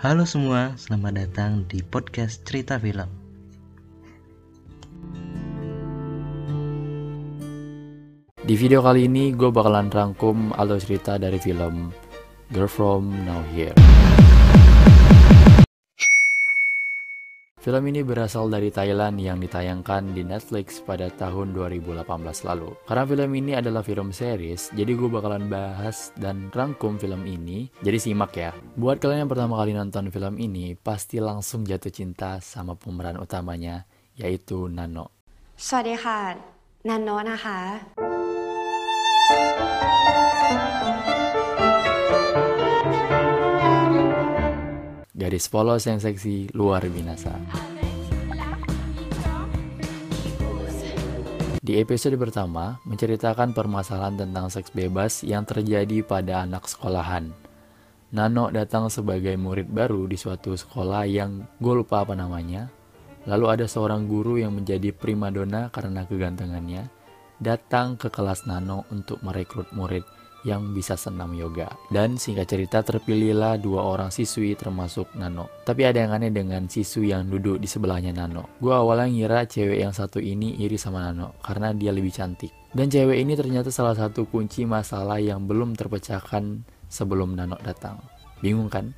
Halo semua, selamat datang di podcast Cerita Film. Di video kali ini gue bakalan rangkum alur cerita dari film Girl From Now Here. Film ini berasal dari Thailand yang ditayangkan di Netflix pada tahun 2018 lalu. Karena film ini adalah film series, jadi gue bakalan bahas dan rangkum film ini. Jadi simak ya. Buat kalian yang pertama kali nonton film ini, pasti langsung jatuh cinta sama pemeran utamanya, yaitu Nano. สวัสดีค่ะนันโนตนะคะ Gadis polos yang seksi luar binasa. Di episode pertama, menceritakan permasalahan tentang seks bebas yang terjadi pada anak sekolahan. Nano datang sebagai murid baru di suatu sekolah yang gue lupa apa namanya. Lalu ada seorang guru yang menjadi primadona karena kegantengannya, datang ke kelas Nano untuk merekrut murid yang bisa senam yoga. Dan singkat cerita terpilihlah dua orang siswi termasuk Nano. Tapi ada yang aneh dengan siswi yang duduk di sebelahnya Nano. Gue awalnya ngira cewek yang satu ini iri sama Nano karena dia lebih cantik. Dan cewek ini ternyata salah satu kunci masalah yang belum terpecahkan sebelum Nano datang. Bingung kan?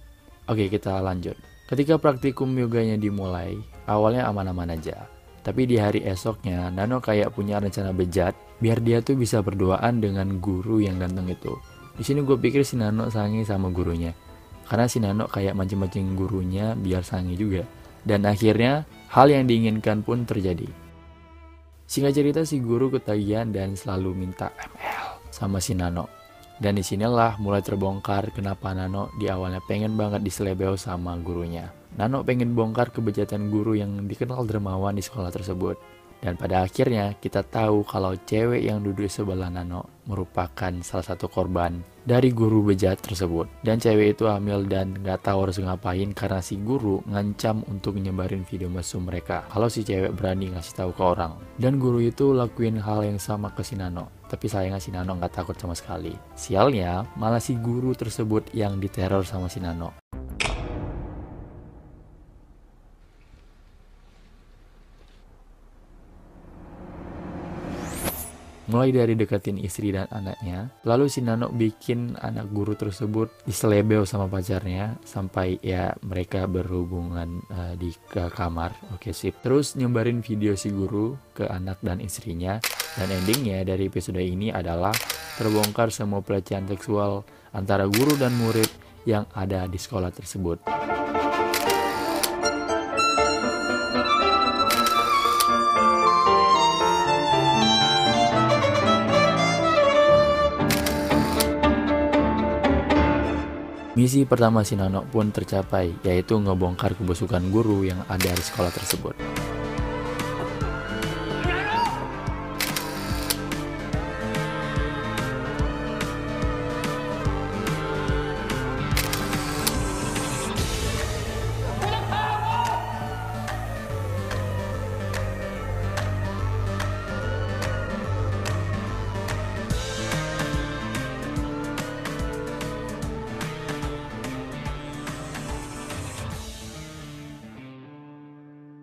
Oke kita lanjut. Ketika praktikum yoganya dimulai, awalnya aman-aman aja. Tapi di hari esoknya, Nano kayak punya rencana bejat biar dia tuh bisa berduaan dengan guru yang ganteng itu. Di sini gue pikir si Nano sangi sama gurunya. Karena si Nano kayak mancing-mancing gurunya biar sangi juga. Dan akhirnya, hal yang diinginkan pun terjadi. Singkat cerita si guru ketagihan dan selalu minta ML sama si Nano. Dan di sinilah mulai terbongkar kenapa Nano di awalnya pengen banget diselebeo sama gurunya. Nano pengen bongkar kebejatan guru yang dikenal dermawan di sekolah tersebut. Dan pada akhirnya kita tahu kalau cewek yang duduk sebelah Nano merupakan salah satu korban dari guru bejat tersebut. Dan cewek itu hamil dan gak tahu harus ngapain karena si guru ngancam untuk nyebarin video mesum mereka kalau si cewek berani ngasih tahu ke orang. Dan guru itu lakuin hal yang sama ke si Nano. Tapi sayangnya si Nano gak takut sama sekali. Sialnya malah si guru tersebut yang diteror sama si Nano. Mulai dari deketin istri dan anaknya, lalu si Nano bikin anak guru tersebut diselebeo sama pacarnya sampai ya mereka berhubungan uh, di ke kamar. Oke sip. Terus nyebarin video si guru ke anak dan istrinya dan endingnya dari episode ini adalah terbongkar semua pelecehan seksual antara guru dan murid yang ada di sekolah tersebut. Misi pertama si Nano pun tercapai, yaitu ngebongkar kebusukan guru yang ada di sekolah tersebut.